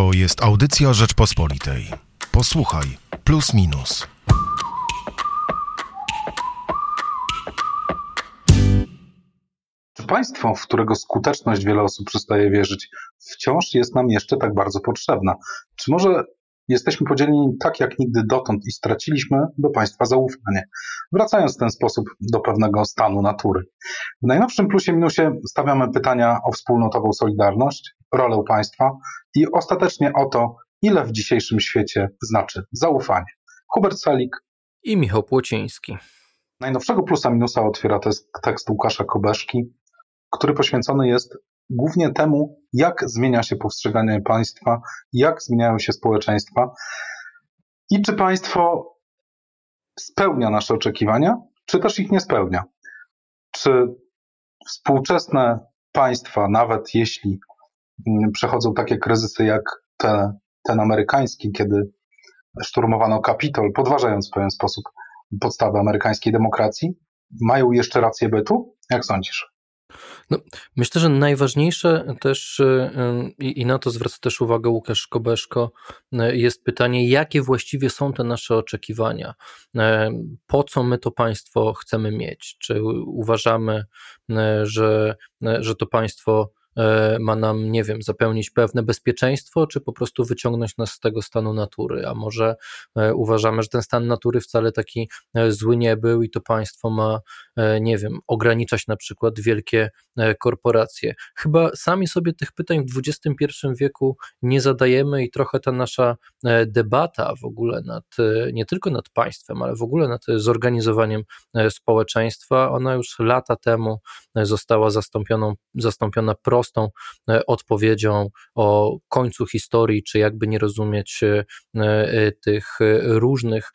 To jest audycja Rzeczpospolitej. Posłuchaj, plus minus. Czy państwo, w którego skuteczność wiele osób przestaje wierzyć, wciąż jest nam jeszcze tak bardzo potrzebna? Czy może jesteśmy podzieleni tak jak nigdy dotąd i straciliśmy do państwa zaufanie, wracając w ten sposób do pewnego stanu natury? W najnowszym plusie minusie stawiamy pytania o wspólnotową solidarność, rolę państwa i ostatecznie o to, ile w dzisiejszym świecie znaczy zaufanie. Hubert Salik i Michał Płociński. Najnowszego plusa minusa otwiera tekst, tekst Łukasza Kobeszki, który poświęcony jest głównie temu, jak zmienia się postrzeganie państwa, jak zmieniają się społeczeństwa i czy państwo spełnia nasze oczekiwania, czy też ich nie spełnia. Czy współczesne państwa, nawet jeśli przechodzą takie kryzysy jak te, ten amerykański, kiedy szturmowano Kapitol, podważając w pewien sposób podstawy amerykańskiej demokracji, mają jeszcze rację bytu? Jak sądzisz? No, myślę, że najważniejsze też y, i, i na to zwraca też uwagę Łukasz Kobeszko, y, jest pytanie, jakie właściwie są te nasze oczekiwania? Y, po co my to państwo chcemy mieć? Czy uważamy, że, że to państwo ma nam, nie wiem, zapełnić pewne bezpieczeństwo, czy po prostu wyciągnąć nas z tego stanu natury, a może e, uważamy, że ten stan natury wcale taki e, zły nie był i to państwo ma, nie wiem, ograniczać na przykład wielkie korporacje. Chyba sami sobie tych pytań w XXI wieku nie zadajemy i trochę ta nasza debata w ogóle nad, nie tylko nad państwem, ale w ogóle nad zorganizowaniem społeczeństwa, ona już lata temu została zastąpiona prostą prostą e, odpowiedzią o końcu historii, czy jakby nie rozumieć e, e, tych różnych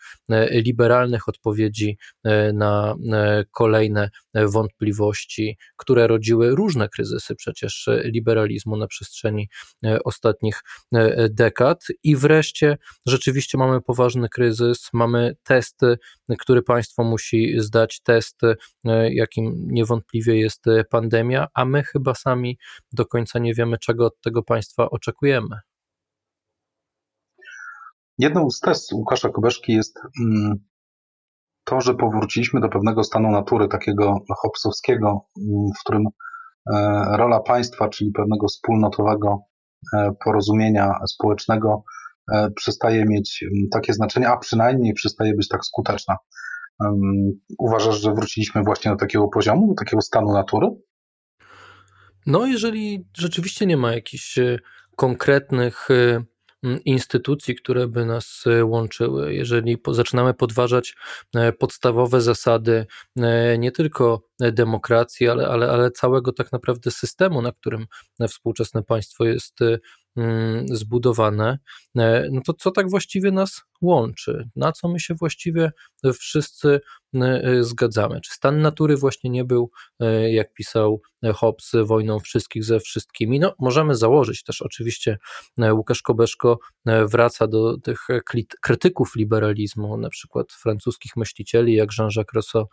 liberalnych odpowiedzi na kolejne wątpliwości, które rodziły różne kryzysy przecież liberalizmu na przestrzeni ostatnich dekad. I wreszcie rzeczywiście mamy poważny kryzys, mamy testy, który państwo musi zdać, test, jakim niewątpliwie jest pandemia, a my chyba sami do końca nie wiemy, czego od tego państwa oczekujemy. Jedną z test Łukasza Kobeszki jest mm, to, że powróciliśmy do pewnego stanu natury, takiego hopsowskiego, mm, w którym e, rola państwa, czyli pewnego wspólnotowego e, porozumienia społecznego, e, przestaje mieć mm, takie znaczenie, a przynajmniej przestaje być tak skuteczna. Uważasz, że wróciliśmy właśnie do takiego poziomu, do takiego stanu natury? No, jeżeli rzeczywiście nie ma jakichś e, konkretnych e, instytucji, które by nas e, łączyły, jeżeli zaczynamy podważać podstawowe zasady nie tylko demokracji, ale, ale, ale całego tak naprawdę systemu, na którym współczesne państwo jest zbudowane, e, no to co tak właściwie nas łączy? Na co my się właściwie wszyscy e, zgadzamy? Czy stan natury właśnie nie był, e, jak pisał Hobbes, wojną wszystkich ze wszystkimi? No, możemy założyć też oczywiście, Łukasz Kobeszko wraca do tych krytyków liberalizmu, na przykład francuskich myślicieli, jak Jean-Jacques Rousseau,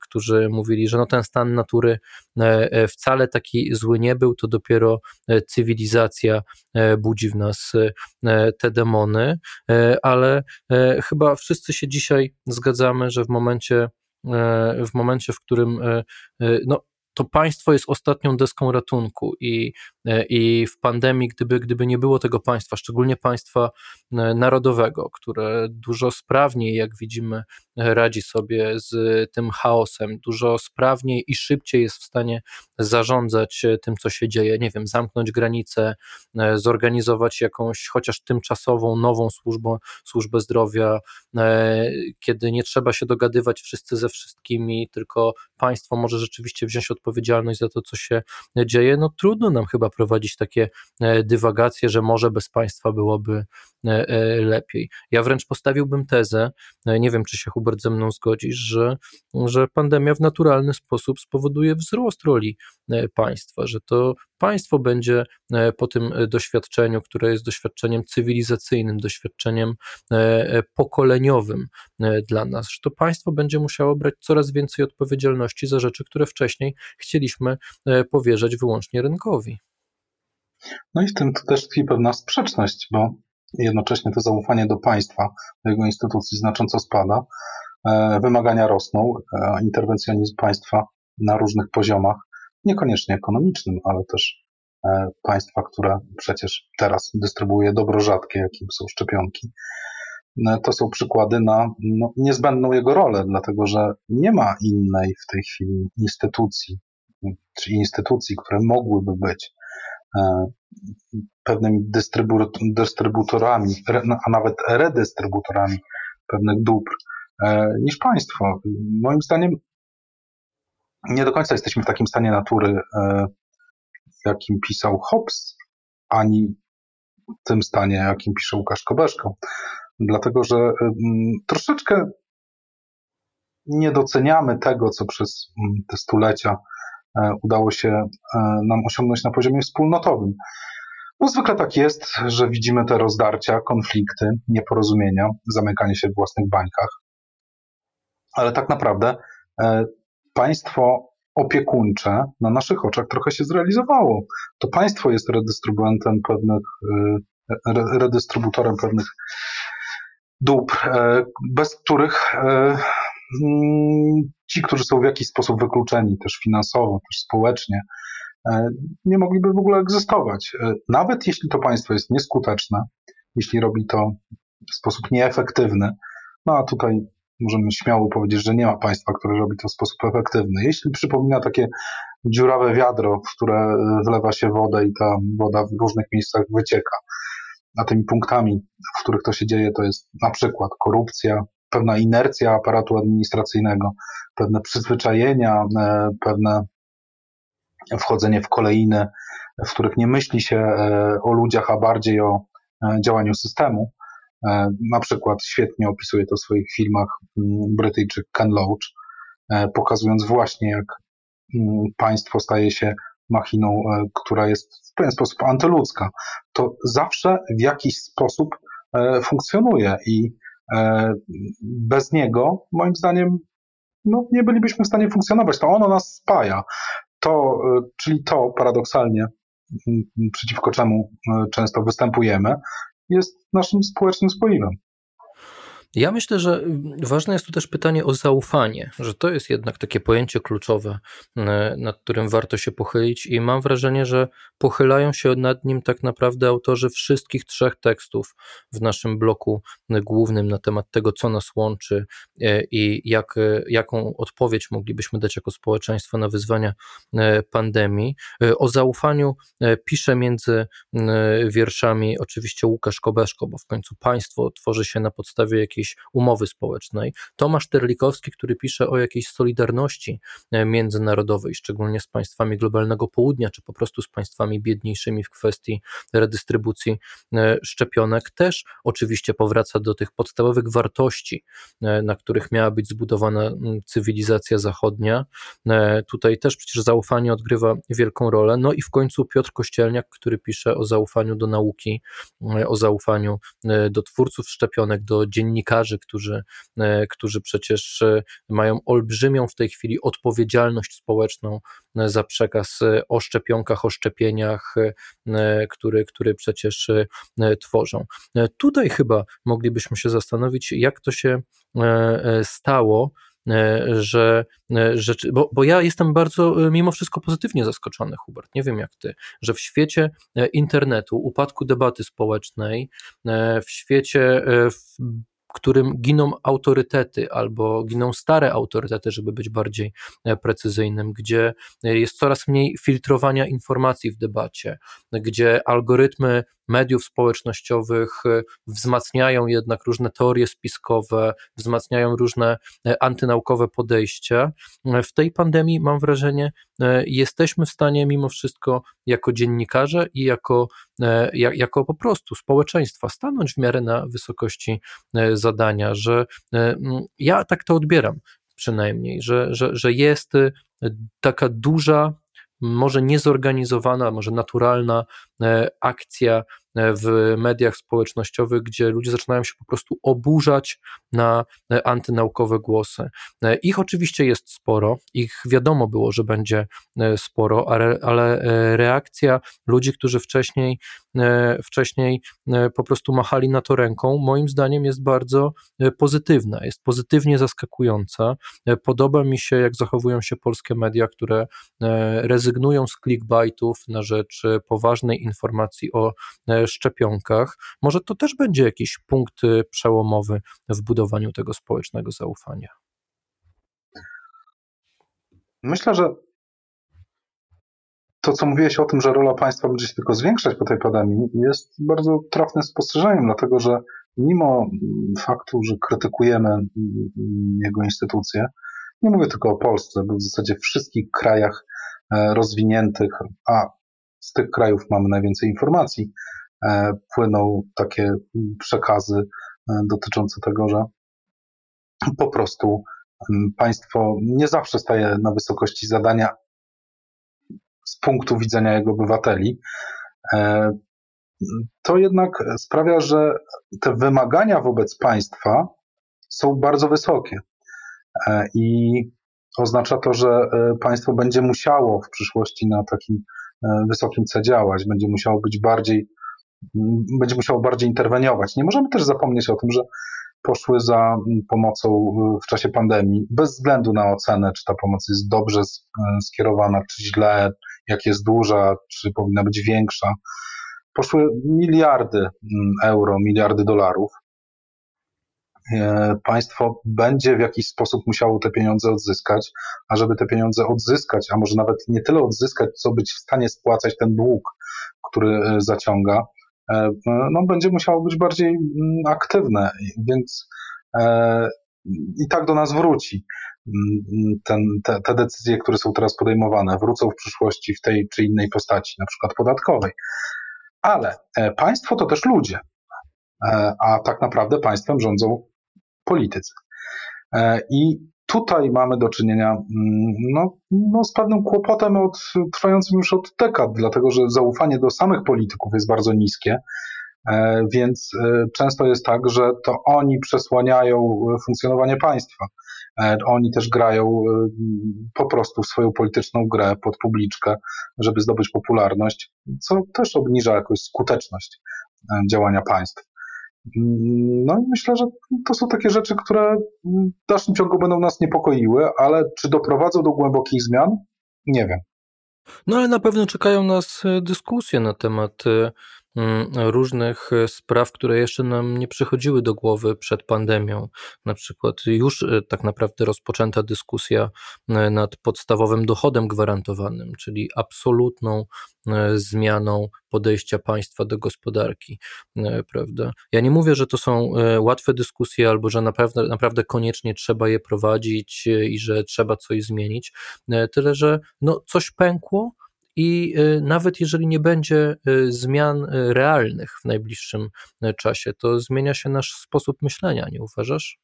którzy mówili, że no ten stan natury wcale taki zły nie był, to dopiero cywilizacja E, budzi w nas e, te demony, e, ale chyba wszyscy się dzisiaj zgadzamy, że w momencie, w momencie, w którym no, to państwo jest ostatnią deską ratunku i, i w pandemii, gdyby, gdyby nie było tego państwa, szczególnie państwa narodowego, które dużo sprawniej, jak widzimy, radzi sobie z tym chaosem, dużo sprawniej i szybciej jest w stanie zarządzać tym, co się dzieje, nie wiem, zamknąć granice, zorganizować jakąś chociaż tymczasową, nową służbę, służbę zdrowia, kiedy nie trzeba się dogadywać wszyscy ze wszystkimi, tylko państwo może rzeczywiście wziąć odpowiedzialność za to, co się dzieje, no trudno nam chyba prowadzić takie dywagacje, że może bez państwa byłoby lepiej. Ja wręcz postawiłbym tezę, nie wiem, czy się Hubert ze mną zgodzisz, że, że pandemia w naturalny sposób spowoduje wzrost roli e, państwa, że to państwo będzie e, po tym doświadczeniu, które jest doświadczeniem cywilizacyjnym, doświadczeniem e, pokoleniowym dla nas, że to państwo będzie musiało brać coraz więcej odpowiedzialności za rzeczy, które wcześniej chcieliśmy powierzać wyłącznie rynkowi. No i w tym też tkwi pewna sprzeczność, bo jednocześnie to zaufanie do państwa, do jego instytucji znacząco spada, e, wymagania rosną, e, interwencjonizm państwa na różnych poziomach, niekoniecznie ekonomicznym, ale też e, państwa, które przecież teraz dystrybuuje dobro rzadkie, jakim są szczepionki. To są przykłady na no, niezbędną jego rolę, dlatego że nie ma innej w tej chwili instytucji, czy instytucji, które mogłyby być pewnymi dystrybutorami, a nawet redystrybutorami pewnych dóbr e, niż państwo. Moim zdaniem nie do końca jesteśmy w takim stanie natury, e, jakim pisał Hobbes, ani w tym stanie, jakim pisze Łukasz Kobeszko. Dlatego, że troszeczkę nie doceniamy tego, co przez te stulecia e, udało się nam osiągnąć na poziomie wspólnotowym. No zwykle tak jest, że widzimy te rozdarcia, konflikty, nieporozumienia, zamykanie się w własnych bańkach. Ale tak naprawdę e, państwo opiekuńcze na naszych oczach trochę się zrealizowało. To państwo jest redystrybuentem pewnych, e, redystrybutorem pewnych dóbr, e, bez których ci, którzy są w jakiś sposób wykluczeni też finansowo, też społecznie, E, nie mogliby w ogóle egzystować. E, nawet jeśli to państwo jest nieskuteczne, jeśli robi to w sposób nieefektywny, no a tutaj możemy śmiało powiedzieć, że nie ma państwa, które robi to w sposób efektywny. Jeśli przypomina takie dziurawe wiadro, w które wlewa się wodę i ta woda w różnych miejscach wycieka, a tymi punktami, w których to się dzieje, to jest na przykład korupcja, pewna inercja aparatu administracyjnego, pewne przyzwyczajenia, e, pewne wchodzenie w kolejne, w których nie myśli się e, o ludziach, a bardziej o e, działaniu systemu. Na przykład świetnie opisuje to w swoich filmach mm, Brytyjczyk Ken Loach, pokazując właśnie, jak mm, państwo staje się machiną, która jest w pewien sposób antyludzka. To zawsze w jakiś sposób funkcjonuje i bez niego, moim zdaniem, no, nie bylibyśmy w stanie funkcjonować. To ono nas spaja to, e, czyli to paradoksalnie, przeciwko czemu e, często występujemy, jest naszym społecznym spoiwem. Ja myślę, że ważne jest tu też pytanie o zaufanie, że to jest jednak takie pojęcie kluczowe, e, nad którym warto się pochylić, i mam wrażenie, że pochylają się nad nim tak naprawdę autorzy wszystkich trzech tekstów w naszym bloku głównym na temat tego, co nas łączy e, i jak, e, jaką odpowiedź moglibyśmy dać jako społeczeństwo na wyzwania pandemii. O zaufaniu pisze między wierszami oczywiście Łukasz Kobeszko, bo w końcu państwo tworzy się na podstawie jakiejś jakiejś umowy społecznej. Tomasz Terlikowski, który pisze o jakiejś solidarności e, międzynarodowej, szczególnie z państwami globalnego południa, czy po prostu z państwami biedniejszymi w kwestii redystrybucji e, szczepionek, też oczywiście powraca do tych podstawowych wartości, e, na których miała być zbudowana cywilizacja zachodnia. Tutaj też przecież zaufanie odgrywa wielką rolę. No i w końcu Piotr Kościelniak, który pisze o zaufaniu do nauki, o zaufaniu do twórców szczepionek, do dziennikarzy, którzy, e, którzy przecież e, mają olbrzymią w tej chwili odpowiedzialność społeczną e, za przekaz o szczepionkach, o szczepieniach, który, który przecież tworzą. Tutaj chyba moglibyśmy się zastanowić, jak to się stało, że, że bo, bo ja jestem bardzo mimo wszystko pozytywnie zaskoczony, Hubert, nie wiem jak ty, że w świecie internetu, upadku debaty społecznej, w świecie którym giną autorytety albo giną stare autorytety, żeby być bardziej e, precyzyjnym, gdzie e, jest coraz mniej filtrowania informacji w debacie, gdzie algorytmy mediów społecznościowych e, wzmacniają jednak różne teorie spiskowe, wzmacniają różne antynaukowe podejścia. W tej pandemii mam wrażenie, jesteśmy w stanie mimo wszystko jako dziennikarze i jako, jako po prostu społeczeństwa stanąć w miarę na wysokości zadania, że e, ja tak to odbieram przynajmniej, że, że, że jest e, taka duża, może niezorganizowana, może naturalna e, akcja w mediach społecznościowych, gdzie ludzie zaczynają się po prostu oburzać na antynaukowe głosy. Ich oczywiście jest sporo, ich wiadomo było, że będzie sporo, ale reakcja ludzi, którzy wcześniej, wcześniej po prostu machali na to ręką, moim zdaniem jest bardzo pozytywna, jest pozytywnie zaskakująca. Podoba mi się, jak zachowują się polskie media, które rezygnują z clickbaitów na rzecz poważnej informacji o szczepionkach. Może to też będzie jakiś punkt przełomowy w budowaniu tego społecznego zaufania. Myślę, że to, co mówiłeś o tym, że rola państwa będzie się tylko zwiększać po tej pandemii, jest bardzo trafnym spostrzeżeniem, dlatego że mimo faktu, że krytykujemy jego instytucje, nie mówię tylko o Polsce, bo w zasadzie w wszystkich krajach e, rozwiniętych, a z tych krajów mamy najwięcej informacji, e, płyną takie przekazy e, dotyczące tego, że po prostu państwo nie zawsze staje na wysokości zadania z punktu widzenia jego obywateli. To jednak sprawia, że te wymagania wobec państwa są bardzo wysokie. I oznacza to, że e, państwo będzie musiało w przyszłości na takim e, wysokim C działać, będzie musiało być bardziej, będzie musiało bardziej interweniować. Nie możemy też zapomnieć o tym, że poszły za pomocą w czasie pandemii, bez względu na ocenę, czy ta pomoc jest dobrze e, skierowana, czy źle, jak jest duża, czy powinna być większa. Poszły miliardy euro, miliardy dolarów. E, państwo będzie w jakiś sposób musiało te pieniądze odzyskać, a żeby te pieniądze odzyskać, a może nawet nie tyle odzyskać, co być w stanie spłacać ten dług, który e, zaciąga, e, no, będzie musiało być bardziej mm, aktywne, więc i tak do nas wróci. Mm, ten, te, te decyzje, które są teraz podejmowane, wrócą w przyszłości w tej czy innej postaci, na przykład podatkowej. Ale państwo to też ludzie, a tak naprawdę państwem rządzą polityce. E, I tutaj mamy do czynienia mm, no, no, z pewnym kłopotem od, trwającym już od dekad, dlatego że zaufanie do samych polityków jest bardzo niskie. E, więc e, często jest tak, że to oni przesłaniają funkcjonowanie państwa. Oni też grają po prostu swoją polityczną grę pod publiczkę, żeby zdobyć popularność, co też obniża jakoś skuteczność działania państw. No i myślę, że to są takie rzeczy, które w dalszym ciągu będą nas niepokoiły, ale czy doprowadzą do głębokich zmian? Nie wiem. No ale na pewno czekają nas e, dyskusje na temat e, Mm, różnych e, spraw, które jeszcze nam nie przychodziły do głowy przed pandemią. Na przykład już e, tak naprawdę rozpoczęta dyskusja e, nad podstawowym dochodem gwarantowanym, czyli absolutną zmianą podejścia państwa do gospodarki, prawda? Ja nie mówię, że to są łatwe dyskusje albo że naprawdę, naprawdę koniecznie trzeba je prowadzić i że trzeba coś zmienić, tyle że no, coś pękło, i y, nawet jeżeli nie będzie y, zmian y, realnych w najbliższym czasie, to zmienia się nasz sposób myślenia, nie uważasz?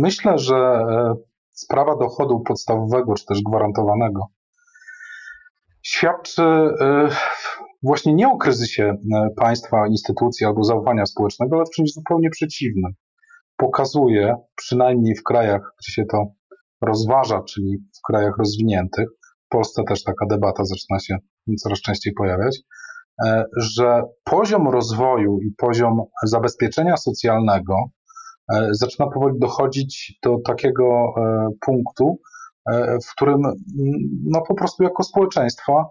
Myślę, że e, sprawa dochodu podstawowego, czy też gwarantowanego, świadczy e, właśnie nie o kryzysie e, państwa, instytucji albo zaufania społecznego, ale w czymś zupełnie przeciwnym. Pokazuje, przynajmniej w krajach, gdzie się to rozważa, czyli w krajach rozwiniętych, Polsce też taka debata zaczyna się coraz częściej pojawiać, e, że poziom rozwoju i poziom zabezpieczenia socjalnego e, zaczyna powoli dochodzić do takiego e, punktu, w którym no po prostu jako społeczeństwo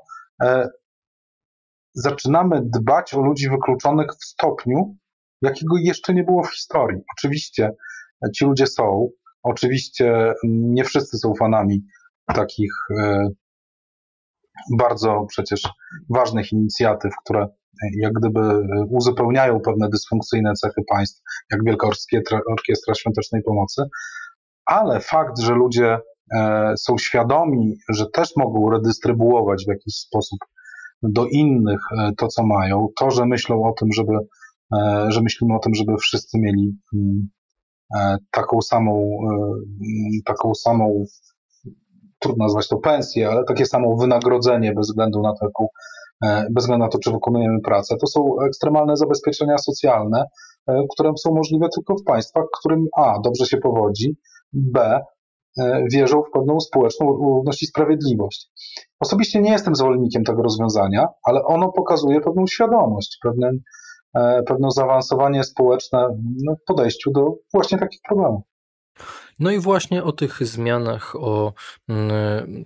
zaczynamy dbać o ludzi wykluczonych w stopniu, jakiego jeszcze nie było w historii. Oczywiście ci ludzie są, oczywiście nie wszyscy są fanami takich bardzo przecież ważnych inicjatyw, które jak gdyby uzupełniają pewne dysfunkcyjne cechy państw, jak Wielka Orkiestra, Świątecznej Pomocy, ale fakt, że ludzie e, są świadomi, że też mogą redystrybuować w jakiś sposób do innych e, to, co mają, to, że myślą o tym, żeby, e, że myślimy o tym, żeby wszyscy mieli mm, taką samą, taką samą trudno nazwać to pensję, ale takie samo wynagrodzenie bez względu na to, jaką bez względu na to, czy wykonujemy pracę. To są ekstremalne zabezpieczenia socjalne, które są możliwe tylko w państwach, którym A. dobrze się powodzi, B. wierzą w pewną społeczną równość i sprawiedliwość. Osobiście nie jestem zwolennikiem tego rozwiązania, ale ono pokazuje pewną świadomość, pewne, pewne zaawansowanie społeczne no, w podejściu do właśnie takich problemów. No i właśnie o tych zmianach, o mm,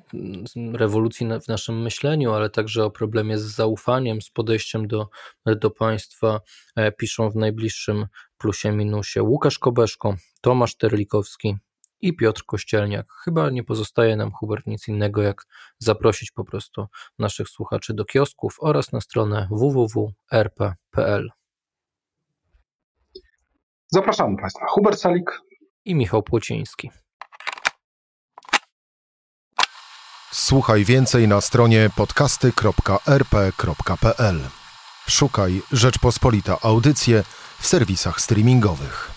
rewolucji w naszym myśleniu, ale także o problemie z zaufaniem, z podejściem do, do państwa e, piszą w najbliższym plusie minusie Łukasz Kobeszko, Tomasz Terlikowski i Piotr Kościelniak. Chyba nie pozostaje nam, Hubert, nic innego, jak zaprosić po prostu naszych słuchaczy do kiosków oraz na stronę www.rp.pl. Zapraszamy Państwa. Hubert Salik, i Michał Płociński. Słuchaj więcej na stronie podcasty.rp.pl. Szukaj Rzeczpospolita Audycje w serwisach streamingowych.